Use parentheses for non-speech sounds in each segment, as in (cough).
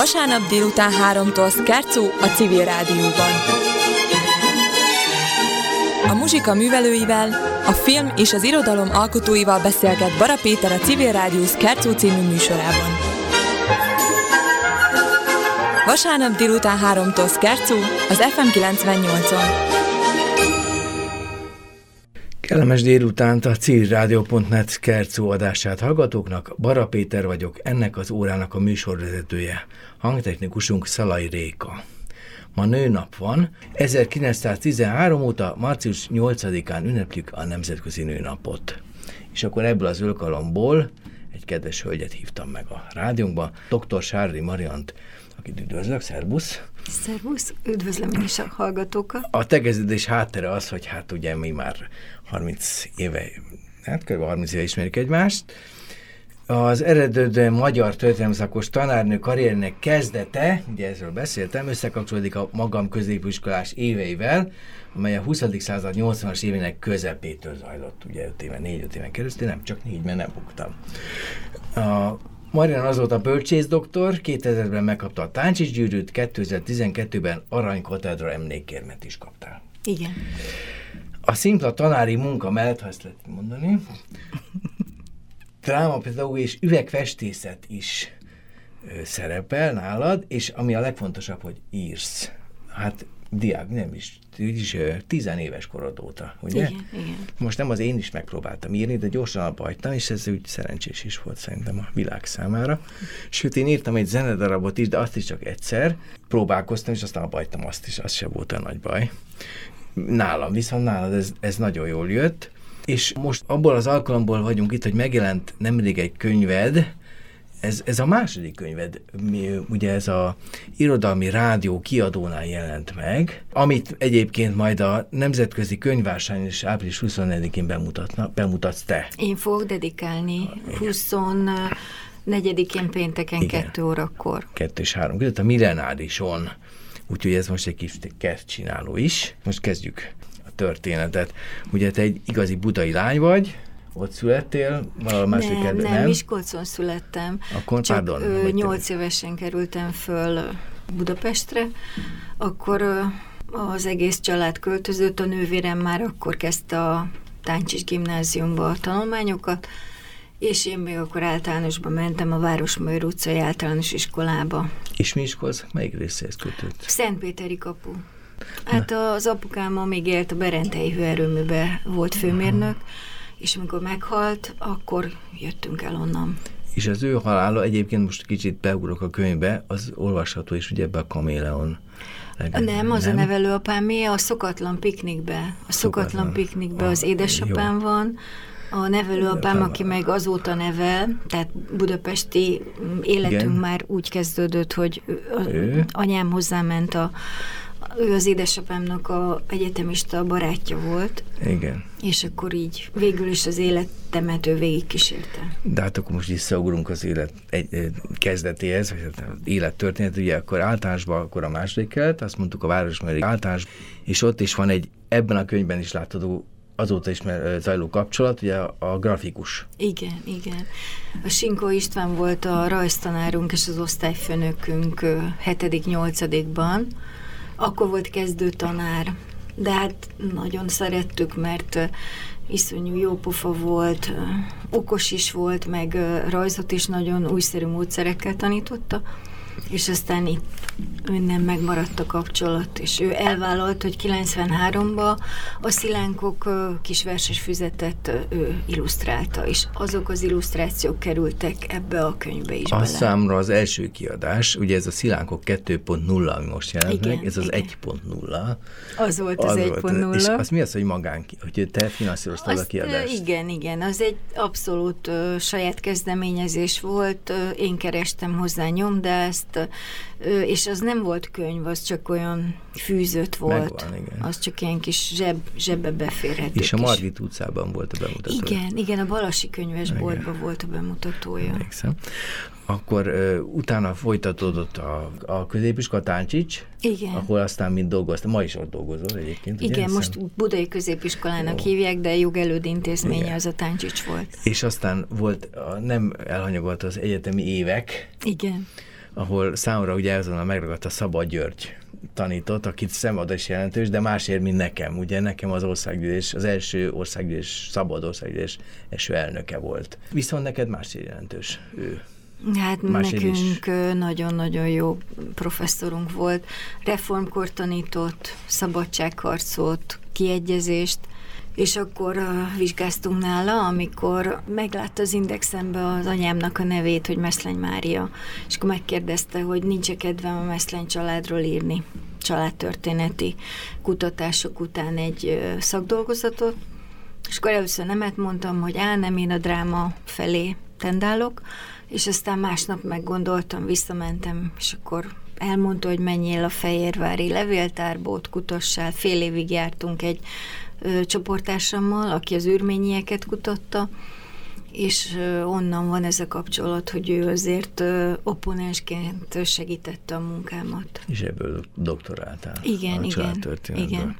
Vasárnap délután 3-tól Szkercó a Civil Rádióban. A muzsika művelőivel, a film és az irodalom alkotóival beszélget Bara Péter a Civil Rádió Szkercó című műsorában. Vasárnap délután 3-tól Szkercó az FM 98-on. Kellemes délutánt a civilrádió.net Kercó adását hallgatóknak. Bara Péter vagyok, ennek az órának a műsorvezetője. Hangtechnikusunk Szalai Réka. Ma nőnap van. 1913 óta március 8-án ünneplik a Nemzetközi Nőnapot. És akkor ebből az ölkalomból egy kedves hölgyet hívtam meg a rádiónkba, dr. Sárdi Mariant, akit üdvözlök, szervusz! Szervusz, üdvözlöm én is a hallgatókat. A tegeződés háttere az, hogy hát ugye mi már 30 éve, hát kb. 30 éve ismerjük egymást. Az eredető magyar történelmszakos tanárnő karriernek kezdete, ugye ezről beszéltem, összekapcsolódik a magam középiskolás éveivel, amely a 20. század 80-as évének közepétől zajlott, ugye 5 éven, 4-5 éven keresztül, nem csak négy, mert nem buktam. A Marian azóta bölcsész doktor, 2000-ben megkapta a Táncsis gyűrűt, 2012-ben Arany emlékérmet is kaptál. Igen. A szimpla tanári munka mellett, ha ezt lehet mondani, drámapedagóg és üvegfestészet is ö, szerepel nálad, és ami a legfontosabb, hogy írsz. Hát diák, nem is, is tizenéves korod óta, ugye? Igen, igen. Most nem az én is megpróbáltam írni, de gyorsan abba hagytam, és ez úgy szerencsés is volt szerintem a világ számára. Sőt, én írtam egy zenedarabot is, de azt is csak egyszer. Próbálkoztam, és aztán abba hagytam azt is, az se volt a nagy baj. Nálam, viszont nálad ez, ez nagyon jól jött. És most abból az alkalomból vagyunk itt, hogy megjelent nemrég egy könyved, ez, ez a második könyved, mi, ugye ez a irodalmi rádió kiadónál jelent meg, amit egyébként majd a Nemzetközi Könyvásárnyon is április 24-én bemutatna, bemutatsz te. Én fogok dedikálni 24-én pénteken Igen. 2 órakor. Kettő és három között a Millenárison. Úgyhogy ez most egy kis kertcsináló is. Most kezdjük a történetet. Ugye te egy igazi budai lány vagy, ott születtél, valahol másik nem, kerületben, nem, Miskolcon születtem. Akkor Csak pardon, ö, hogy te- 8 évesen kerültem föl Budapestre, akkor az egész család költözött, a nővérem már akkor kezdte a Táncsis gimnáziumba a tanulmányokat, és én még akkor általánosba mentem a Városmajor utcai általános iskolába. És mi iskolsz? Melyik részéhez kötött? Szentpéteri kapu. Hát az apukám még élt a Berentei hőerőműbe, volt főmérnök, és amikor meghalt, akkor jöttünk el onnan. És az ő halála egyébként most kicsit beugrok a könyvbe, az olvasható is ugye ebbe a Kaméleon. legendában, Nem, az a nevelőapámé a szokatlan piknikbe. A szokatlan, Szokatlan. piknikbe Ah, az édesapám jó. van, a nevelőapám, Apám- aki meg azóta nevel, tehát budapesti mm, életünk Igen. már úgy kezdődött, hogy ő- anyám hozzáment a ő az édesapámnak a egyetemista barátja volt, Igen. és akkor így végül is az életemet ő végigkísérte. De hát akkor most visszaugrunk az élet egy, kezdetéhez, vagy hát az élet történet, ugye akkor általánosban akkor a második kelet, azt mondtuk a Városmajori általános, és ott is van egy, ebben a könyvben is látható azóta is mer- zajló kapcsolat, ugye a, a grafikus. Igen, igen. A Sinkó István volt a rajztanárunk és az osztályfőnökünk 7.-8.-ban. Akkor volt kezdő tanár, de hát nagyon szerettük, mert iszonyú jó pofa volt, okos is volt, meg rajzot is nagyon újszerű módszerekkel tanította, és aztán itt önnen megmaradt a kapcsolat, és ő elvállalt, hogy 93-ban a Szilánkok kis verses füzetet ő illusztrálta, és azok az illusztrációk kerültek ebbe a könyvbe is A bele. számra az első kiadás, ugye ez a Szilánkok 2.0, ami most jelent Igen, meg, ez az igen. 1.0. Az volt az, volt, 1.0. És az mi az, hogy magán, hogy te finanszíroztad a kiadást? igen, igen, az egy abszolút ö, saját kezdeményezés volt, ö, én kerestem hozzá nyomdást, ö, és az nem volt könyv, az csak olyan fűzött volt. Megvan, igen. Az csak ilyen kis zseb, zsebbe beférhető És a kis- Margit utcában volt a bemutató. Igen, igen, a Balasi könyvesboltban volt a bemutatója. Emlékszem. Akkor ö, utána folytatódott a, a középiskola Táncsics, Igen. ahol aztán mind dolgoztam. Ma is ott dolgozol egyébként. ugye? Igen, Hiszem. most Budai Középiskolának Jó. hívják, de jogelőd intézménye Igen. az a Táncsics volt. És aztán volt, a, nem elhanyagolt az egyetemi évek, Igen. Ahol számomra ugye azonnal megragadt a Szabad György tanított, akit szemad is jelentős, de másért, mint nekem. Ugye nekem az országgyűlés, az első országgyűlés, szabad országgyűlés első elnöke volt. Viszont neked másért jelentős ő. Hát Más nekünk nagyon-nagyon jó professzorunk volt. Reformkor tanított, szabadságharcot, kiegyezést, és akkor uh, vizsgáztunk nála, amikor meglátta az indexembe az anyámnak a nevét, hogy Meszleny Mária, és akkor megkérdezte, hogy nincs-e kedvem a Meszleny családról írni, családtörténeti kutatások után egy uh, szakdolgozatot, és akkor először nemet mondtam, hogy á, nem én a dráma felé tendálok, és aztán másnap meggondoltam, visszamentem, és akkor elmondta, hogy menjél a Fehérvári levéltárból, kutassál, fél évig jártunk egy csoportársammal, aki az űrményieket kutatta, és onnan van ez a kapcsolat, hogy ő azért opponensként segítette a munkámat. És ebből doktoráltál. Igen, igen, igen.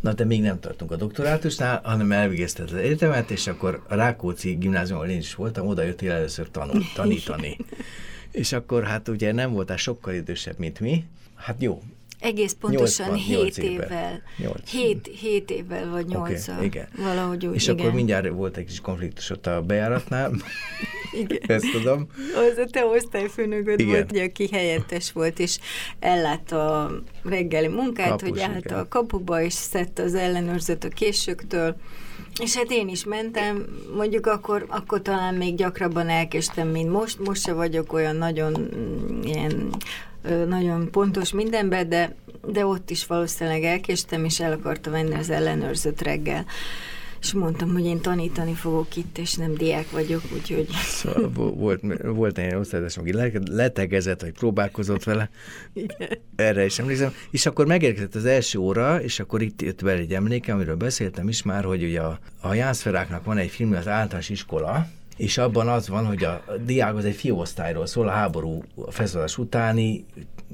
Na, de még nem tartunk a doktorátusnál, hanem elvégezted az egyetemet, és akkor a Rákóczi gimnáziumon én is voltam, oda jöttél először tanul, (laughs) tanítani. és akkor hát ugye nem voltál sokkal idősebb, mint mi. Hát jó, egész pontosan 8 évvel. 8. 7, 7 évvel vagy 8 okay, igen. Valahogy úgy, És igen. akkor mindjárt volt egy kis konfliktus ott a bejáratnál. (laughs) igen. (laughs) Ezt tudom. Az a te osztályfőnököd igen. volt, ugye, aki helyettes volt, és ellátta a reggeli munkát, Kapus, hogy állt igen. a kapuba, és szedte az ellenőrzött a későktől. És hát én is mentem, mondjuk akkor, akkor talán még gyakrabban elkéstem, mint most. Most se vagyok olyan nagyon mm, ilyen nagyon pontos mindenben, de, de ott is valószínűleg elkéstem, és el akarta venni az ellenőrzött reggel. És mondtam, hogy én tanítani fogok itt, és nem diák vagyok, úgyhogy... Szóval volt, volt egy osztályos, aki letegezett, vagy próbálkozott vele. Igen. Erre is emlékszem. És akkor megérkezett az első óra, és akkor itt jött vele egy emléke, amiről beszéltem is már, hogy ugye a, a Jánszferáknak van egy film, az általános iskola, és abban az van, hogy a diák az egy fióosztályról szól, a háború a felszólás utáni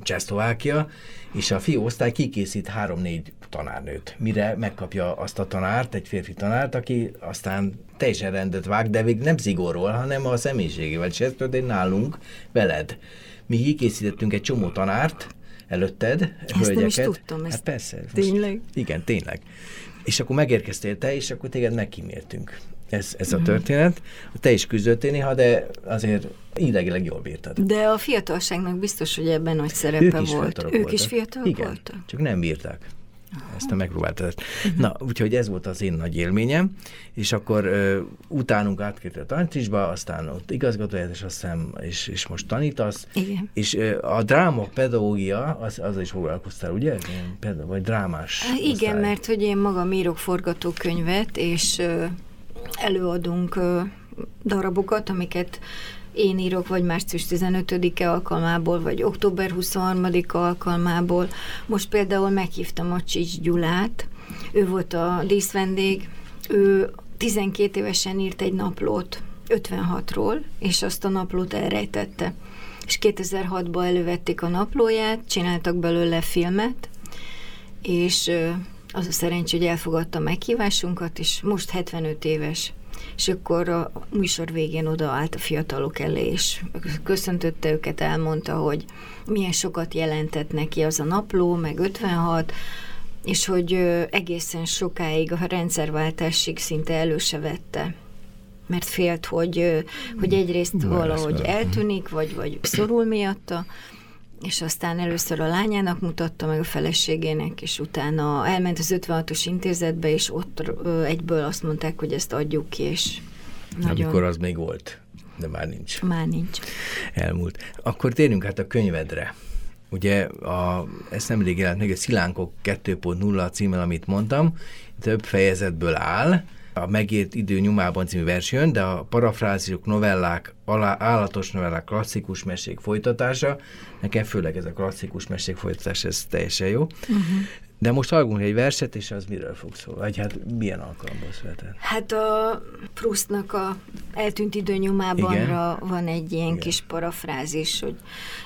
Csehszlovákia, és a fióosztály kikészít három-négy tanárnőt, mire megkapja azt a tanárt, egy férfi tanárt, aki aztán teljesen rendet vág, de még nem zigorról, hanem a személyiségével, és ez történt nálunk veled. Mi kikészítettünk egy csomó tanárt, előtted, Ezt hölgyeket. nem is tudtam. Hát persze. Tényleg? Most, igen, tényleg. És akkor megérkeztél te, és akkor téged megkíméltünk ez, ez a mhm. történet. Te is küzdöttél néha, de azért idegileg jól bírtad. De a fiatalságnak biztos, hogy ebben nagy szerepe ők is volt. Ők voltak. is fiatalok Igen, voltak? csak nem bírták. Ezt a megpróbáltad. Uh-huh. Na, úgyhogy ez volt az én nagy élményem, és akkor uh, utánunk átkerült a tanításba, aztán ott igazgatóját, és aztán, és, és most tanítasz. Igen. És uh, a dráma pedagógia, az, az is foglalkoztál, ugye? Például, vagy drámás Igen, osztály. mert hogy én magam írok forgatókönyvet, és uh, előadunk darabokat, amiket én írok, vagy március 15-e alkalmából, vagy október 23-a alkalmából. Most például meghívtam a Csics Gyulát, ő volt a díszvendég, ő 12 évesen írt egy naplót 56-ról, és azt a naplót elrejtette. És 2006-ban elővették a naplóját, csináltak belőle filmet, és az a szerencsé, hogy elfogadta meghívásunkat, és most 75 éves. És akkor a műsor végén odaállt a fiatalok elé, és köszöntötte őket, elmondta, hogy milyen sokat jelentett neki az a napló, meg 56, és hogy egészen sokáig a rendszerváltásig szinte előse vette mert félt, hogy, hogy egyrészt valahogy eltűnik, vagy, vagy szorul miatta, és aztán először a lányának mutatta meg a feleségének, és utána elment az 56-os intézetbe, és ott egyből azt mondták, hogy ezt adjuk ki, és nagyon... Amikor az még volt, de már nincs. Már nincs. Elmúlt. Akkor térjünk hát a könyvedre. Ugye a, ezt nemrég jelent meg, a Szilánkok 2.0 címmel, amit mondtam, több fejezetből áll, a Megért idő nyomában című vers jön, de a parafrázisok, novellák, alá, állatos novellák, klasszikus mesék folytatása, nekem főleg ez a klasszikus mesék folytatása, ez teljesen jó. Uh-huh. De most hallgunk egy verset, és az miről fog szólni? Vagy hát milyen alkalomból született? Hát a Proustnak a eltűnt idő nyomában van egy ilyen Igen. kis parafrázis, hogy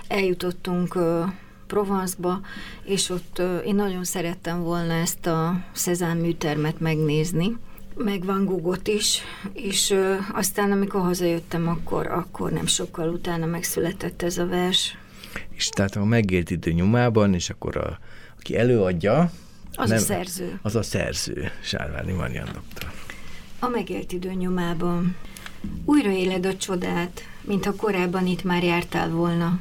eljutottunk uh, Provence-ba, és ott uh, én nagyon szerettem volna ezt a Cezanne műtermet megnézni, meg Van Goghot is, és ö, aztán amikor hazajöttem, akkor, akkor nem sokkal utána megszületett ez a vers. És tehát a megélt idő nyomában, és akkor a, aki előadja, az nem, a szerző. Az a szerző, Sárváni Marian doktor. A megélt idő nyomában. Újra éled a csodát, mintha korábban itt már jártál volna.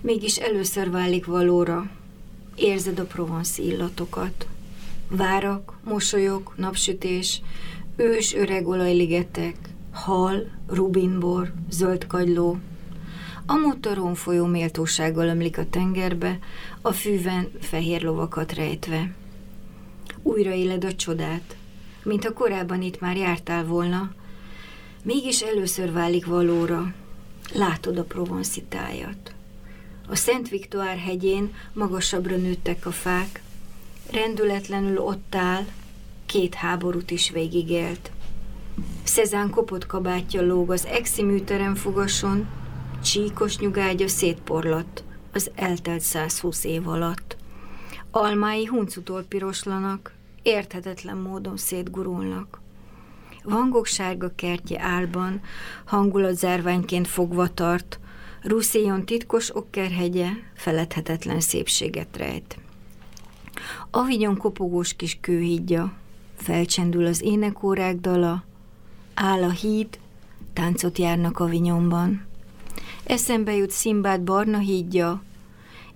Mégis először válik valóra. Érzed a Provence illatokat. Várak, mosolyok, napsütés, ős öreg olajligetek, hal, rubinbor, zöld kagyló. A motoron folyó méltósággal ömlik a tengerbe, a fűven fehér lovakat rejtve. Újra éled a csodát, mint a korábban itt már jártál volna, mégis először válik valóra, látod a provanszitájat. A Szent Viktor hegyén magasabbra nőttek a fák, rendületlenül ott áll, két háborút is végigélt. Szezán kopott kabátja lóg az exi műterem fogason, csíkos nyugágya szétporlatt az eltelt 120 év alatt. Almái huncutól piroslanak, érthetetlen módon szétgurulnak. Vangok sárga kertje álban, hangulat zárványként fogva tart, Ruszéjon titkos okkerhegye feledhetetlen szépséget rejt. Avignon kopogós kis kőhídja, felcsendül az énekórák dala, áll a híd, táncot járnak Avignonban. Eszembe jut Szimbád barna hídja,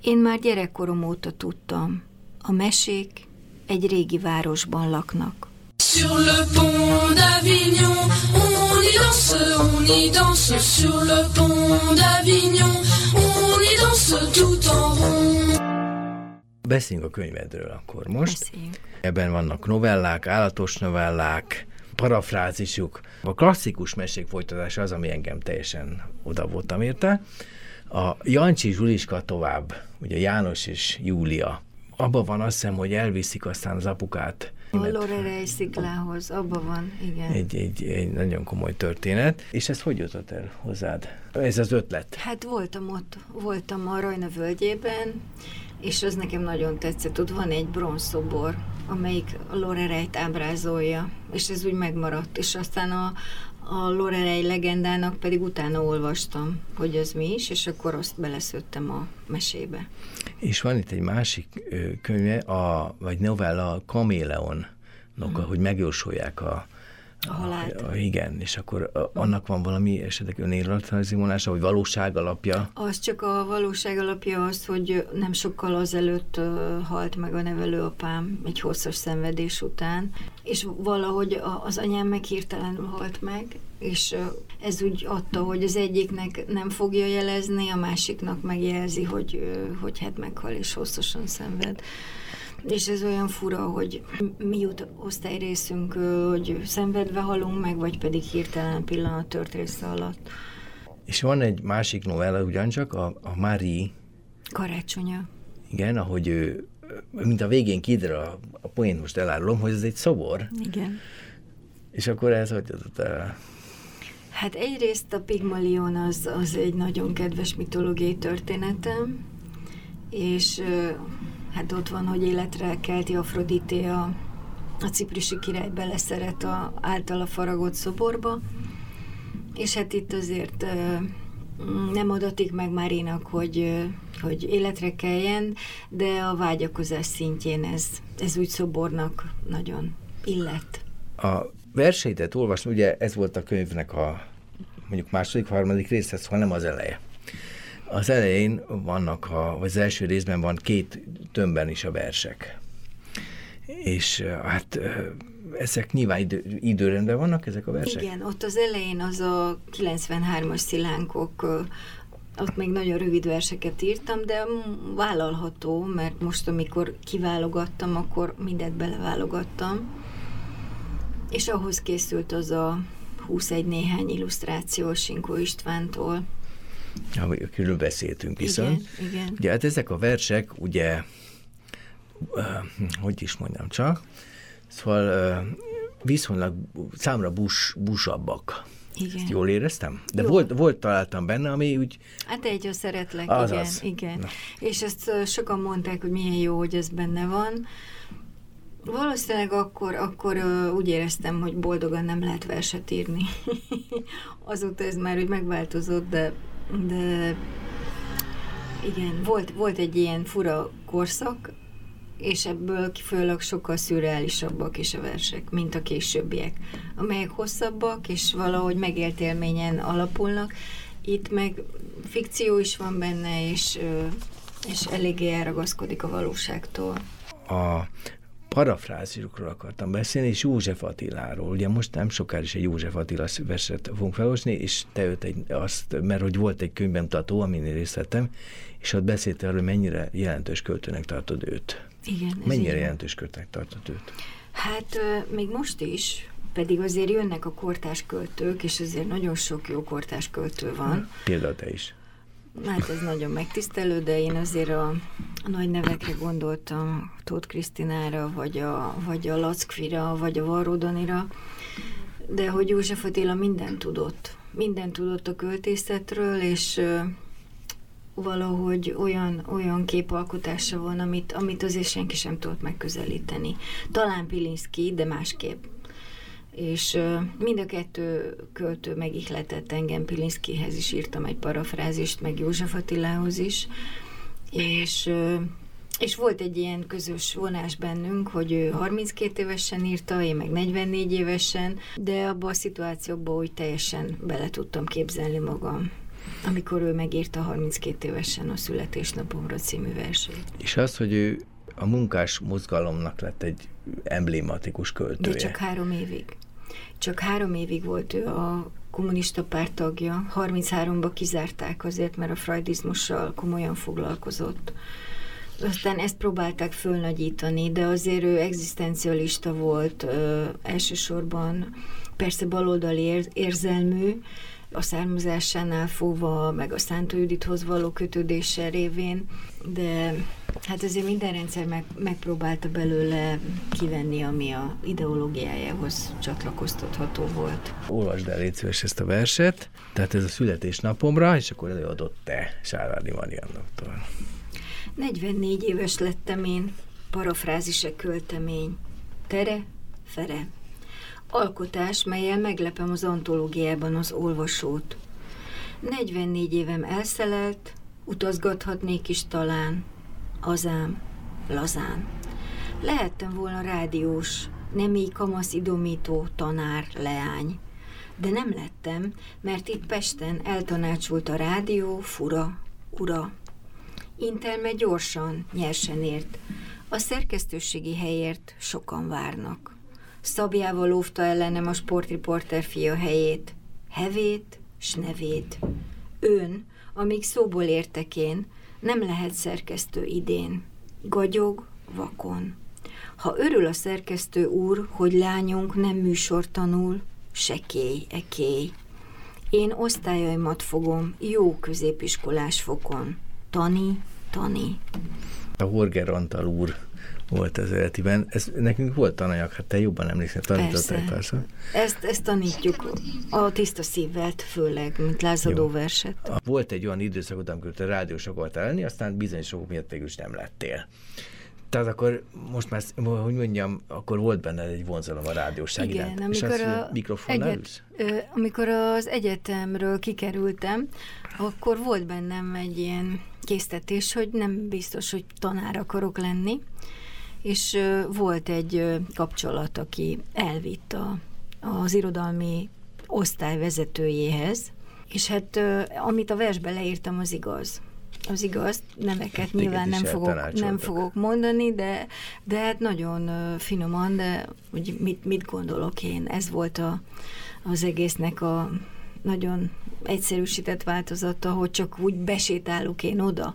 én már gyerekkorom óta tudtam, a mesék egy régi városban laknak. Sur le pont d'Avignon, on y danse, on y danse. Sur le pont d'Avignon, Beszéljünk a könyvedről akkor most. Beszéljünk. Ebben vannak novellák, állatos novellák, parafrázisuk. A klasszikus mesék folytatása az, ami engem teljesen oda voltam érte. A Jancsi Zsuliska tovább, ugye János és Júlia. Abban van azt hiszem, hogy elviszik aztán az apukát a Lorelei sziklához, abban van, igen. Egy, egy, egy nagyon komoly történet. És ez hogy jutott el hozzád? Ez az ötlet? Hát voltam ott, voltam a Rajna völgyében, és az nekem nagyon tetszett. Ott van egy bronzszobor, amelyik a Lorelei-t ábrázolja, és ez úgy megmaradt. És aztán a, a Lorelei legendának pedig utána olvastam, hogy ez mi is, és akkor azt beleszőttem a mesébe. És van itt egy másik könyve, a, vagy novella, a Kaméleon, hmm. hogy megjósolják a, a halált. A, a, igen, és akkor annak van valami esetleg önéletrajzi vonása, vagy valóság alapja? Az csak a valóság alapja az, hogy nem sokkal azelőtt halt meg a nevelőapám egy hosszas szenvedés után, és valahogy az anyám meg hirtelenül halt meg, és ez úgy adta, hogy az egyiknek nem fogja jelezni, a másiknak megjelzi, hogy, hogy hát meghal és hosszasan szenved. És ez olyan fura, hogy mi jut osztályrészünk, hogy szenvedve halunk meg, vagy pedig hirtelen pillanat tört része alatt. És van egy másik novella ugyancsak, a, a Marie. Karácsonya. Igen, ahogy ő, mint a végén kiderül, a, a poént most elárulom, hogy ez egy szobor. Igen. És akkor ez hogy adott el? Hát egyrészt a Pigmalion az, az egy nagyon kedves mitológiai történetem, és hát ott van, hogy életre kelti Afrodité a, a ciprisi király beleszeret a általa faragott szoborba, és hát itt azért nem adatik meg Márinak, hogy, hogy életre keljen, de a vágyakozás szintjén ez, ez úgy szobornak nagyon illet. A verseidet olvasni, ugye ez volt a könyvnek a mondjuk második, harmadik része, szóval nem az eleje. Az elején vannak, a, vagy az első részben van két tömbben is a versek. És hát ezek nyilván idő, időrendben vannak, ezek a versek? Igen, ott az elején az a 93-as szilánkok, ott még nagyon rövid verseket írtam, de vállalható, mert most, amikor kiválogattam, akkor mindent beleválogattam. És ahhoz készült az a 21 néhány illusztráció Sinkó Istvántól, akiről beszéltünk viszont. Igen, igen. Ugye hát ezek a versek, ugye, hogy is mondjam csak, szóval viszonylag számra bus, busabbak. Igen. Ezt jól éreztem? De Jó. volt, volt találtam benne, ami úgy... Hát egy szeretlek, az igen. Az. igen. Na. És ezt sokan mondták, hogy milyen jó, hogy ez benne van. Valószínűleg akkor, akkor úgy éreztem, hogy boldogan nem lehet verset írni. (laughs) Azóta ez már úgy megváltozott, de de igen. Volt, volt egy ilyen fura korszak, és ebből kifolyólag sokkal szürreálisabbak is a versek, mint a későbbiek, amelyek hosszabbak, és valahogy megélt élményen alapulnak. Itt meg fikció is van benne, és, és eléggé elragaszkodik a valóságtól. A parafrázisokról akartam beszélni, és József Attiláról. Ugye most nem sokára is egy József Attila verset fogunk felolvasni, és te őt egy, azt, mert hogy volt egy könyvbemutató, amin részt vettem, és ott beszéltél arról, hogy mennyire jelentős költőnek tartod őt. Igen. Mennyire jelentős költőnek tartod őt? Hát még most is, pedig azért jönnek a kortás költők, és azért nagyon sok jó kortás költő van. Például te is. Hát ez nagyon megtisztelő, de én azért a, nagy nevekre gondoltam, Tóth Krisztinára, vagy a, vagy a Lackfira, vagy a Varródanira, de hogy József Attila mindent tudott. Mindent tudott a költészetről, és valahogy olyan, olyan képalkotása van, amit, amit azért senki sem tudott megközelíteni. Talán Pilinszki, de másképp. És mind a kettő költő megihletett engem, Pilinszkihez is írtam egy parafrázist, meg József Attilához is, és és volt egy ilyen közös vonás bennünk, hogy ő 32 évesen írta, én meg 44 évesen, de abban a szituációban úgy teljesen bele tudtam képzelni magam amikor ő megírta 32 évesen a Születésnapomra című versét. És az, hogy ő a munkás mozgalomnak lett egy emblématikus költője. De csak három évig. Csak három évig volt ő a kommunista párt tagja. 33-ba kizárták azért, mert a freudizmussal komolyan foglalkozott. Aztán ezt próbálták fölnagyítani, de azért ő egzisztencialista volt, ö, elsősorban persze baloldali érzelmű, a származásánál fogva, meg a Szántó Judithoz való kötődése révén, de hát azért minden rendszer meg, megpróbálta belőle kivenni, ami a ideológiájához csatlakoztatható volt. Olvasd el légy szíves ezt a verset, tehát ez a születésnapomra, és akkor előadott te Sárvádi Mariannoktól. 44 éves lettem én, parafrázise költemény. Tere, fere, Alkotás, melyel meglepem az antológiában az olvasót. 44 évem elszelelt, utazgathatnék is talán, azám, lazán. Lehettem volna rádiós, nemi kamasz idomító tanár, leány. De nem lettem, mert itt Pesten eltanácsult a rádió, fura, ura. Intelme gyorsan, nyersen ért. A szerkesztőségi helyért sokan várnak. Szabjával óvta ellenem a sportriporter fia helyét, hevét s nevét. Ön, amíg szóból értek én, nem lehet szerkesztő idén. Gagyog, vakon. Ha örül a szerkesztő úr, hogy lányunk nem műsor tanul, sekély, ekély. Én osztályaimat fogom jó középiskolás fokon. Tani, tani. A Horger Antal úr volt az életiben. Ez, nekünk volt tananyag, hát te jobban emlékszel, tanítottál persze. persze. Ezt, ezt tanítjuk a tiszta szívvel, főleg, mint lázadó verset. Volt egy olyan időszakod, amikor te rádiós akartál lenni, aztán bizonyos okok miatt végül is nem lettél. Tehát akkor most már, hogy mondjam, akkor volt benne egy vonzalom a rádióság Igen, iránt. amikor, És a mikrofonnál egyet, amikor az egyetemről kikerültem, akkor volt bennem egy ilyen késztetés, hogy nem biztos, hogy tanár akarok lenni, és volt egy kapcsolat, aki elvitt a, az irodalmi osztály vezetőjéhez, és hát amit a versbe leírtam, az igaz. Az igaz, neveket Téged nyilván nem fogok, nem fogok mondani, de, de hát nagyon finoman, de hogy mit, mit gondolok én, ez volt a, az egésznek a nagyon egyszerűsített változata, hogy csak úgy besétálok én oda,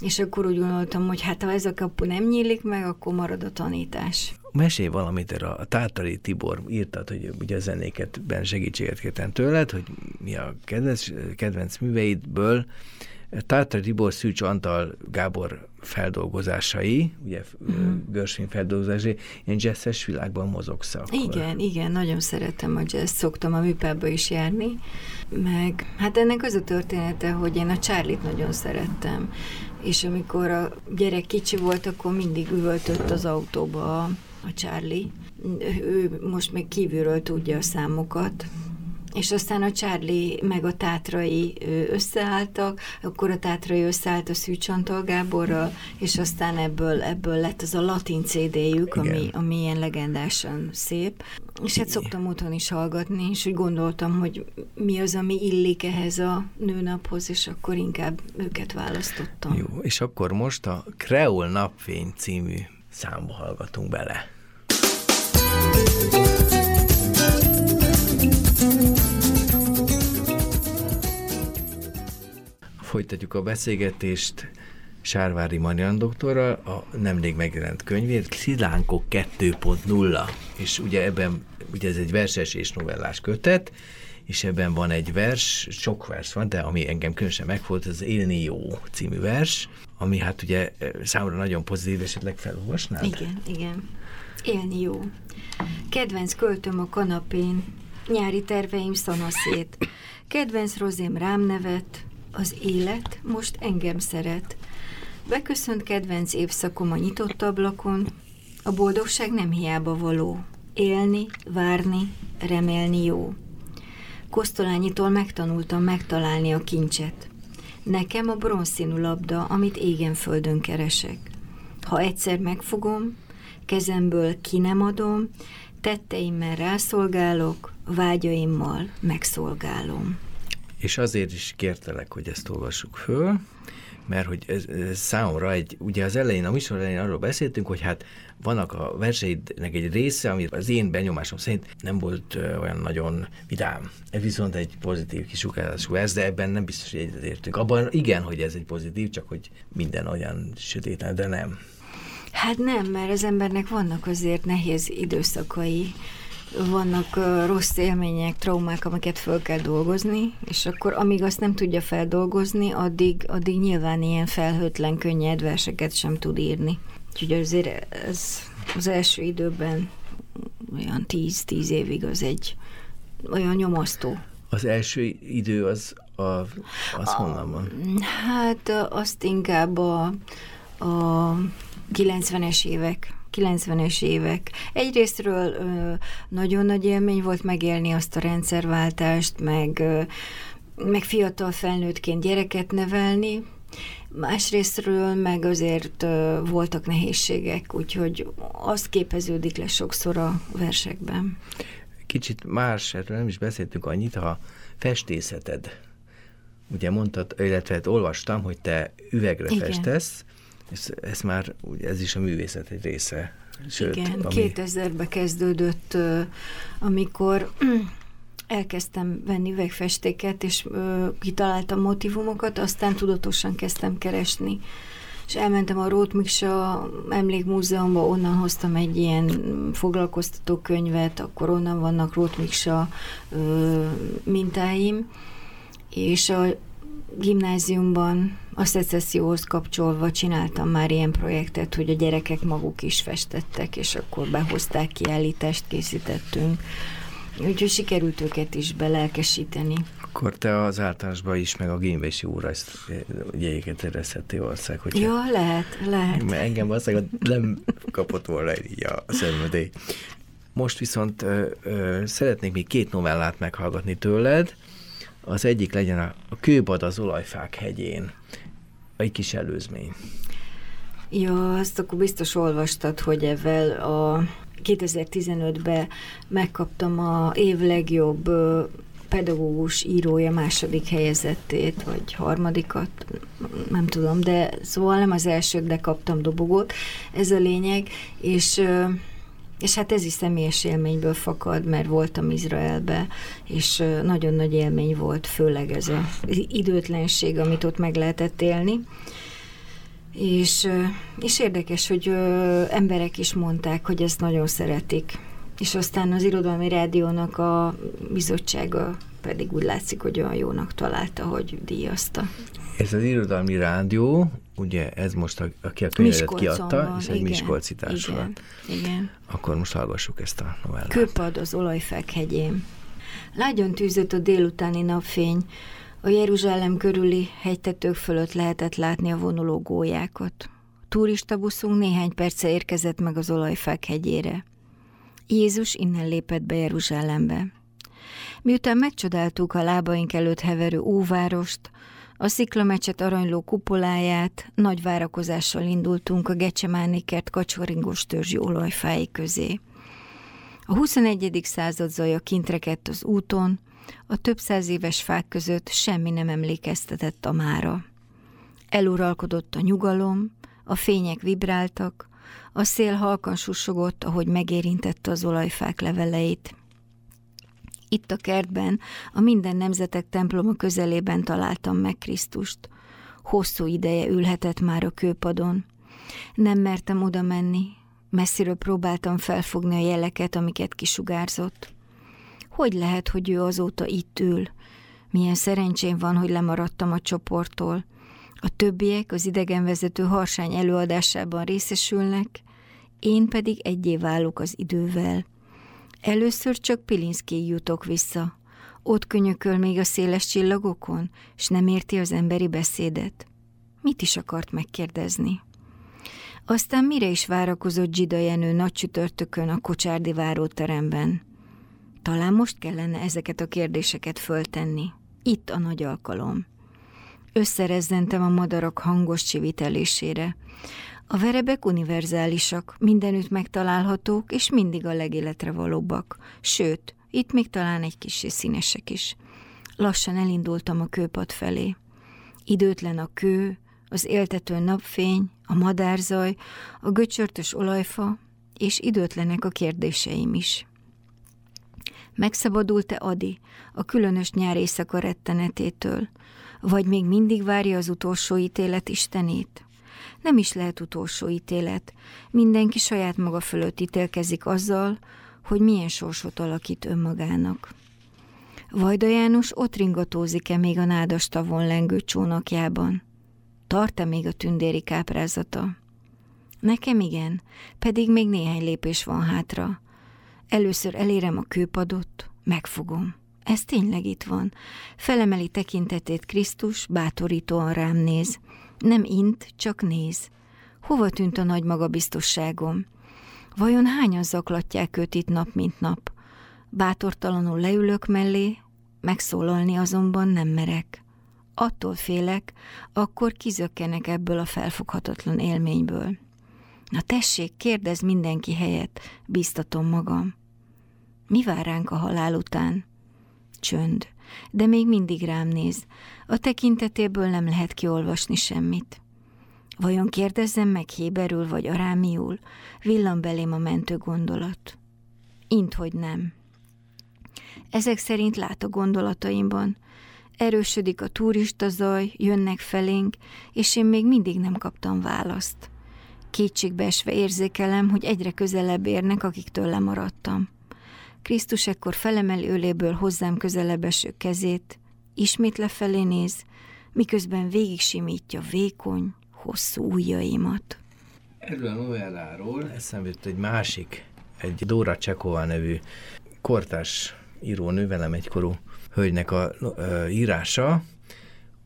és akkor úgy gondoltam, hogy hát ha ez a kapu nem nyílik meg, akkor marad a tanítás. Mesélj valamit erre a Tátari Tibor írtad, hogy ugye a zenéket ben segítséget kértem tőled, hogy mi a kedvenc, kedvenc műveidből. Tátari Tibor, Szűcs Antal, Gábor feldolgozásai, ugye mm. Görsvin feldolgozásai, ilyen jazzes világban mozogsz akkor. Igen, igen, nagyon szeretem a jazz, szoktam a műpába is járni, meg hát ennek az a története, hogy én a Charlie-t nagyon szerettem, és amikor a gyerek kicsi volt, akkor mindig üvöltött az autóba a, a Charlie. Ő most még kívülről tudja a számokat, és aztán a Charlie meg a Tátrai összeálltak, akkor a Tátrai összeállt a Szűcsantal Gáborral, és aztán ebből, ebből lett az a latin CD-jük, ami, ami ilyen legendásan szép. És hát szoktam otthon is hallgatni, és úgy gondoltam, hogy mi az, ami illik ehhez a nőnaphoz, és akkor inkább őket választottam. Jó, és akkor most a Kreol Napfény című számba hallgatunk bele. Folytatjuk a beszélgetést Sárvári Marian doktorral, a nemrég megjelent könyvét, Szilánkok 2.0, és ugye ebben, ugye ez egy verses és novellás kötet, és ebben van egy vers, sok vers van, de ami engem különösen megfolt, az Élni jó című vers, ami hát ugye számomra nagyon pozitív, esetleg felolvasnád? Igen, igen. Élni jó. Kedvenc költöm a kanapén, nyári terveim szanaszét. Kedvenc rozém rám nevet, az élet most engem szeret. Beköszönt kedvenc évszakom a nyitott ablakon, a boldogság nem hiába való. Élni, várni, remélni jó. Kosztolányitól megtanultam megtalálni a kincset. Nekem a bronzszínű labda, amit égen földön keresek. Ha egyszer megfogom, kezemből ki nem adom, tetteimmel rászolgálok, vágyaimmal megszolgálom. És azért is kértelek, hogy ezt olvassuk föl, mert hogy ez, ez számomra egy, ugye az elején, a műsor elején arról beszéltünk, hogy hát vannak a verseidnek egy része, ami az én benyomásom szerint nem volt olyan nagyon vidám. Ez viszont egy pozitív kisugárású ez, de ebben nem biztos, hogy egyetértünk. Abban igen, hogy ez egy pozitív, csak hogy minden olyan sötétlen, de nem. Hát nem, mert az embernek vannak azért nehéz időszakai, vannak rossz élmények, traumák, amiket föl kell dolgozni, és akkor amíg azt nem tudja feldolgozni, addig, addig nyilván ilyen felhőtlen, könnyed verseket sem tud írni. Úgyhogy azért ez az első időben olyan 10-10 évig az egy olyan nyomasztó. Az első idő az, a, az honnan van? Hát azt inkább a, a 90-es évek 90-es évek. Egyrésztről nagyon nagy élmény volt megélni azt a rendszerváltást, meg, meg fiatal felnőttként gyereket nevelni, Másrésztről meg azért voltak nehézségek, úgyhogy az képeződik le sokszor a versekben. Kicsit más, erről nem is beszéltünk annyit, ha festészeted, ugye mondtad, illetve hát olvastam, hogy te üvegre Igen. festesz, ez, ez már, ez is a művészet egy része. Sőt, Igen, ami... 2000-ben kezdődött, amikor (clears throat) elkezdtem venni üvegfestéket, és kitaláltam motivumokat, aztán tudatosan kezdtem keresni. És elmentem a Rót Miksa emlékmúzeumba, onnan hoztam egy ilyen foglalkoztató könyvet, akkor onnan vannak Rót Miksa mintáim, és a gimnáziumban a szecesszióhoz kapcsolva csináltam már ilyen projektet, hogy a gyerekek maguk is festettek, és akkor behozták, kiállítást készítettünk. Úgyhogy sikerült őket is belelkesíteni. Akkor te az általánosban is, meg a is jóra ezt jegyeket érezheti ország. Hogy Jó, lehet, lehet. Mert engem valószínűleg nem kapott volna így a szemödé. Most viszont ö, ö, szeretnék még két novellát meghallgatni tőled. Az egyik legyen a, a Kőbad az olajfák hegyén egy kis előzmény. Ja, azt akkor biztos olvastad, hogy ezzel a 2015-ben megkaptam a év legjobb pedagógus írója második helyezettét, vagy harmadikat, nem tudom, de szóval nem az elsőt, de kaptam dobogót, ez a lényeg, és és hát ez is személyes élményből fakad, mert voltam Izraelbe, és nagyon nagy élmény volt, főleg ez az időtlenség, amit ott meg lehetett élni. És, és érdekes, hogy emberek is mondták, hogy ezt nagyon szeretik. És aztán az Irodalmi Rádiónak a bizottsága pedig úgy látszik, hogy olyan jónak találta, hogy díjazta. Ez az Irodalmi Rádió, ugye ez most, a, aki a könyvedet kiadta, és egy igen, Miskolci társulat. Igen, igen. Akkor most hallgassuk ezt a novellát. Köpad az olajfek hegyén. Lágyon tűzött a délutáni napfény, a Jeruzsálem körüli hegytetők fölött lehetett látni a vonuló gólyákat. Turista buszunk néhány perce érkezett meg az olajfák hegyére. Jézus innen lépett be Jeruzsálembe. Miután megcsodáltuk a lábaink előtt heverő óvárost, a sziklamecset aranyló kupoláját, nagy várakozással indultunk a Gecsemáni kert kacsoringos törzsi olajfái közé. A 21. század zaja kintrekedt az úton, a több száz éves fák között semmi nem emlékeztetett a mára. Eluralkodott a nyugalom, a fények vibráltak, a szél halkan susogott, ahogy megérintette az olajfák leveleit. Itt a kertben, a minden nemzetek temploma közelében találtam meg Krisztust. Hosszú ideje ülhetett már a kőpadon. Nem mertem oda menni, messziről próbáltam felfogni a jeleket, amiket kisugárzott. Hogy lehet, hogy ő azóta itt ül? Milyen szerencsém van, hogy lemaradtam a csoporttól. A többiek az idegenvezető harsány előadásában részesülnek, én pedig egyé válok az idővel. Először csak Pilinszki jutok vissza. Ott könyököl még a széles csillagokon, és nem érti az emberi beszédet. Mit is akart megkérdezni? Aztán mire is várakozott Zsida Jenő nagy csütörtökön a kocsárdi váróteremben? Talán most kellene ezeket a kérdéseket föltenni. Itt a nagy alkalom. Összerezzentem a madarak hangos csivitelésére. A verebek univerzálisak, mindenütt megtalálhatók, és mindig a legéletre valóbbak. Sőt, itt még talán egy kis színesek is. Lassan elindultam a kőpad felé. Időtlen a kő, az éltető napfény, a madárzaj, a göcsörtös olajfa, és időtlenek a kérdéseim is. Megszabadult-e Adi a különös nyár éjszaka rettenetétől, vagy még mindig várja az utolsó ítélet Istenét? Nem is lehet utolsó ítélet. Mindenki saját maga fölött ítélkezik azzal, hogy milyen sorsot alakít önmagának. Vajda János ott ringatózik-e még a nádas tavon lengő csónakjában? Tart-e még a tündéri káprázata? Nekem igen, pedig még néhány lépés van hátra. Először elérem a kőpadot, megfogom. Ez tényleg itt van. Felemeli tekintetét Krisztus, bátorítóan rám néz. Nem int, csak néz. Hova tűnt a nagy magabiztosságom? Vajon hányan zaklatják őt itt nap, mint nap? Bátortalanul leülök mellé, megszólalni azonban nem merek. Attól félek, akkor kizökkenek ebből a felfoghatatlan élményből. Na tessék, kérdez mindenki helyet, biztatom magam. Mi vár ránk a halál után? Csönd, de még mindig rám néz. A tekintetéből nem lehet kiolvasni semmit. Vajon kérdezzem meg héberül vagy arámiul? Villan belém a mentő gondolat. Int, hogy nem. Ezek szerint lát a gondolataimban. Erősödik a turista zaj, jönnek felénk, és én még mindig nem kaptam választ. Kétségbeesve érzékelem, hogy egyre közelebb érnek, akiktől lemaradtam. Krisztus ekkor felemeli öléből hozzám közelebb eső kezét, ismét lefelé néz, miközben végig simítja vékony, hosszú ujjaimat. Erről a novelláról eszembe jut egy másik, egy Dóra Csekova nevű kortás írónő, velem egykorú hölgynek a ö, írása,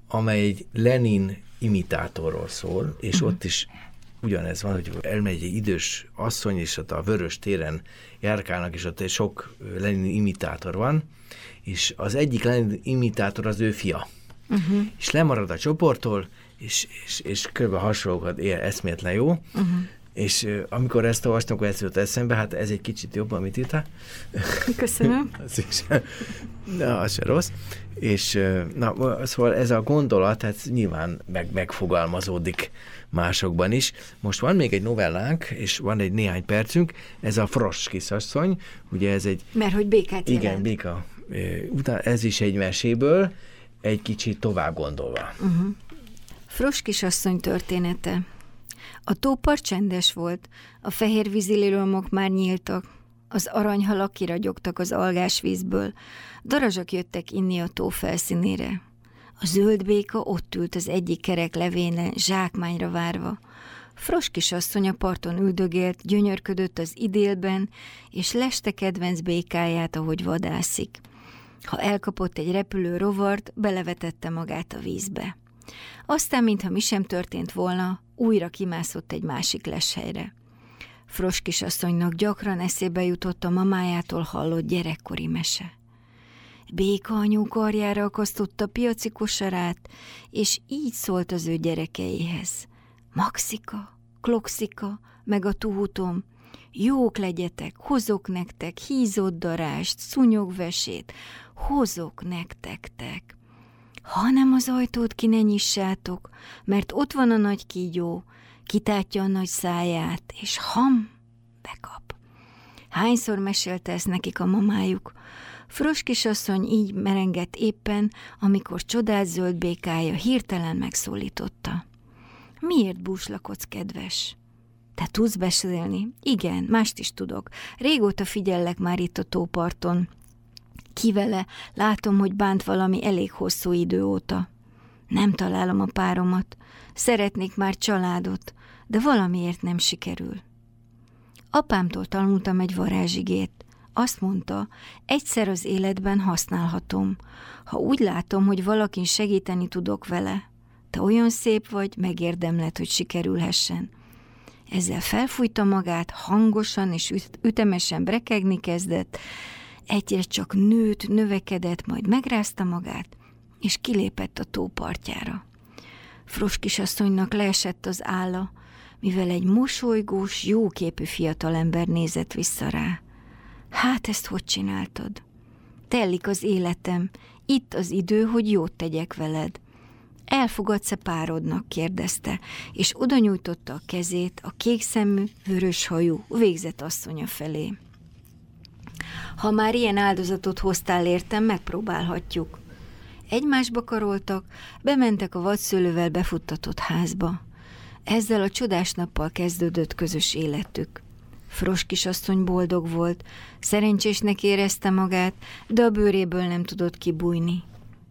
amely egy Lenin imitátorról szól, és uh-huh. ott is ugyanez van, hogy elmegy egy idős asszony, és ott a Vörös téren járkálnak, és ott sok Lenin imitátor van, és az egyik Lenin imitátor az ő fia. Uh-huh. És lemarad a csoporttól, és, és, és kb. hasonlókat él, eszméletlen jó, uh-huh. És amikor ezt olvastam, akkor ez jött eszembe, hát ez egy kicsit jobb, amit írtál. Köszönöm. (laughs) az is, na, az se rossz. És na, szóval ez a gondolat, hát nyilván meg, megfogalmazódik másokban is. Most van még egy novellánk, és van egy néhány percünk, ez a Frost kisasszony, ugye ez egy... Mert hogy békát Igen, jelent. béka. Utána ez is egy meséből, egy kicsit tovább gondolva. Uh-huh. Frost kisasszony története. A tópart csendes volt, a fehér vízililomok már nyíltak, az aranyhalak kiragyogtak az algás vízből, darazsak jöttek inni a tó felszínére. A zöld béka ott ült az egyik kerek levéne, zsákmányra várva. Fros kisasszony a parton üldögélt, gyönyörködött az idélben, és leste kedvenc békáját, ahogy vadászik. Ha elkapott egy repülő rovart, belevetette magát a vízbe. Aztán, mintha mi sem történt volna, újra kimászott egy másik leshelyre. Fros kisasszonynak gyakran eszébe jutott a mamájától hallott gyerekkori mese. Béka anyu karjára akasztotta piaci kosarát, és így szólt az ő gyerekeihez. Maxika, Kloxika, meg a tuhútom, jók legyetek, hozok nektek hízott darást, szúnyogvesét, hozok nektektek. Hanem az ajtót ki ne nyissátok, mert ott van a nagy kígyó, kitátja a nagy száját, és ham, bekap. Hányszor mesélte ezt nekik a mamájuk? Fros kisasszony így merengett éppen, amikor csodát zöld békája hirtelen megszólította. Miért búslakodsz, kedves? Te tudsz beszélni? Igen, mást is tudok. Régóta figyellek már itt a tóparton. Kivele látom, hogy bánt valami elég hosszú idő óta. Nem találom a páromat. Szeretnék már családot, de valamiért nem sikerül. Apámtól tanultam egy varázsigét. Azt mondta, egyszer az életben használhatom. Ha úgy látom, hogy valakin segíteni tudok vele, te olyan szép vagy, megérdemled, hogy sikerülhessen. Ezzel felfújta magát, hangosan és ütemesen brekegni kezdett, egyre csak nőtt, növekedett, majd megrázta magát, és kilépett a tó partjára. Fros kisasszonynak leesett az álla, mivel egy mosolygós, jóképű fiatalember nézett vissza rá. Hát ezt hogy csináltad? Tellik az életem, itt az idő, hogy jót tegyek veled. Elfogadsz-e párodnak? kérdezte, és oda nyújtotta a kezét a kékszemű, vöröshajú, végzett asszonya felé. Ha már ilyen áldozatot hoztál értem, megpróbálhatjuk. Egymásba karoltak, bementek a vadszőlővel befuttatott házba. Ezzel a csodás nappal kezdődött közös életük. Fros kisasszony boldog volt, szerencsésnek érezte magát, de a bőréből nem tudott kibújni.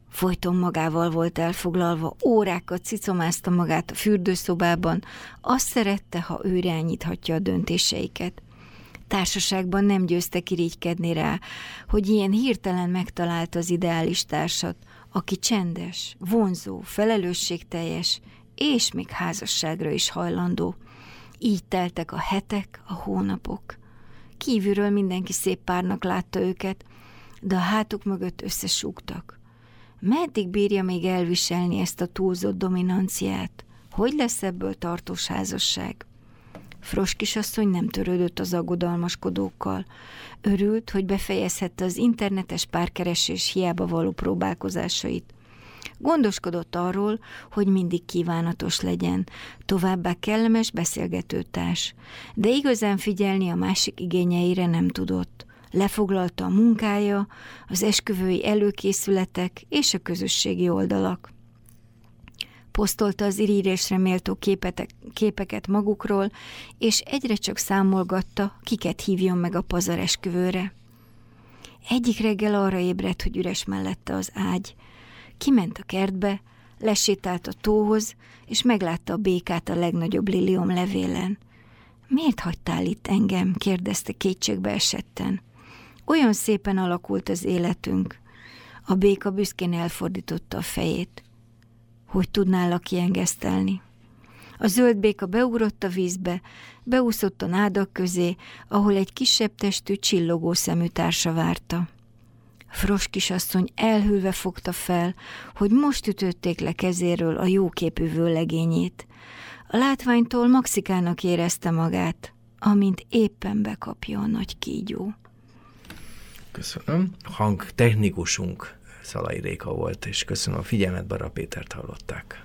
Folyton magával volt elfoglalva, órákat cicomázta magát a fürdőszobában, azt szerette, ha ő irányíthatja a döntéseiket. Társaságban nem győzte kirigykedni rá, hogy ilyen hirtelen megtalálta az ideális társat, aki csendes, vonzó, felelősségteljes, és még házasságra is hajlandó. Így teltek a hetek, a hónapok. Kívülről mindenki szép párnak látta őket, de a hátuk mögött összesúgtak. Meddig bírja még elviselni ezt a túlzott dominanciát? Hogy lesz ebből tartós házasság? Fros kisasszony nem törődött az aggodalmaskodókkal. Örült, hogy befejezhette az internetes párkeresés hiába való próbálkozásait. Gondoskodott arról, hogy mindig kívánatos legyen, továbbá kellemes beszélgetőtárs, de igazán figyelni a másik igényeire nem tudott. Lefoglalta a munkája, az esküvői előkészületek és a közösségi oldalak. Posztolta az irírésre méltó képetek, képeket magukról, és egyre csak számolgatta, kiket hívjon meg a pazar esküvőre. Egyik reggel arra ébredt, hogy üres mellette az ágy. Kiment a kertbe, lesétált a tóhoz, és meglátta a békát a legnagyobb lilium levélen. Miért hagytál itt engem? kérdezte kétségbe esetten. Olyan szépen alakult az életünk. A béka büszkén elfordította a fejét. Hogy tudnálak kiengesztelni? A zöld béka beugrott a vízbe, beúszott a nádak közé, ahol egy kisebb testű, csillogó szemű társa várta. Fros kisasszony elhűlve fogta fel, hogy most ütötték le kezéről a jóképű vőlegényét. A látványtól Maxikának érezte magát, amint éppen bekapja a nagy kígyó. Köszönöm. Hangtechnikusunk Szalai Réka volt, és köszönöm a figyelmet, Bara Pétert hallották.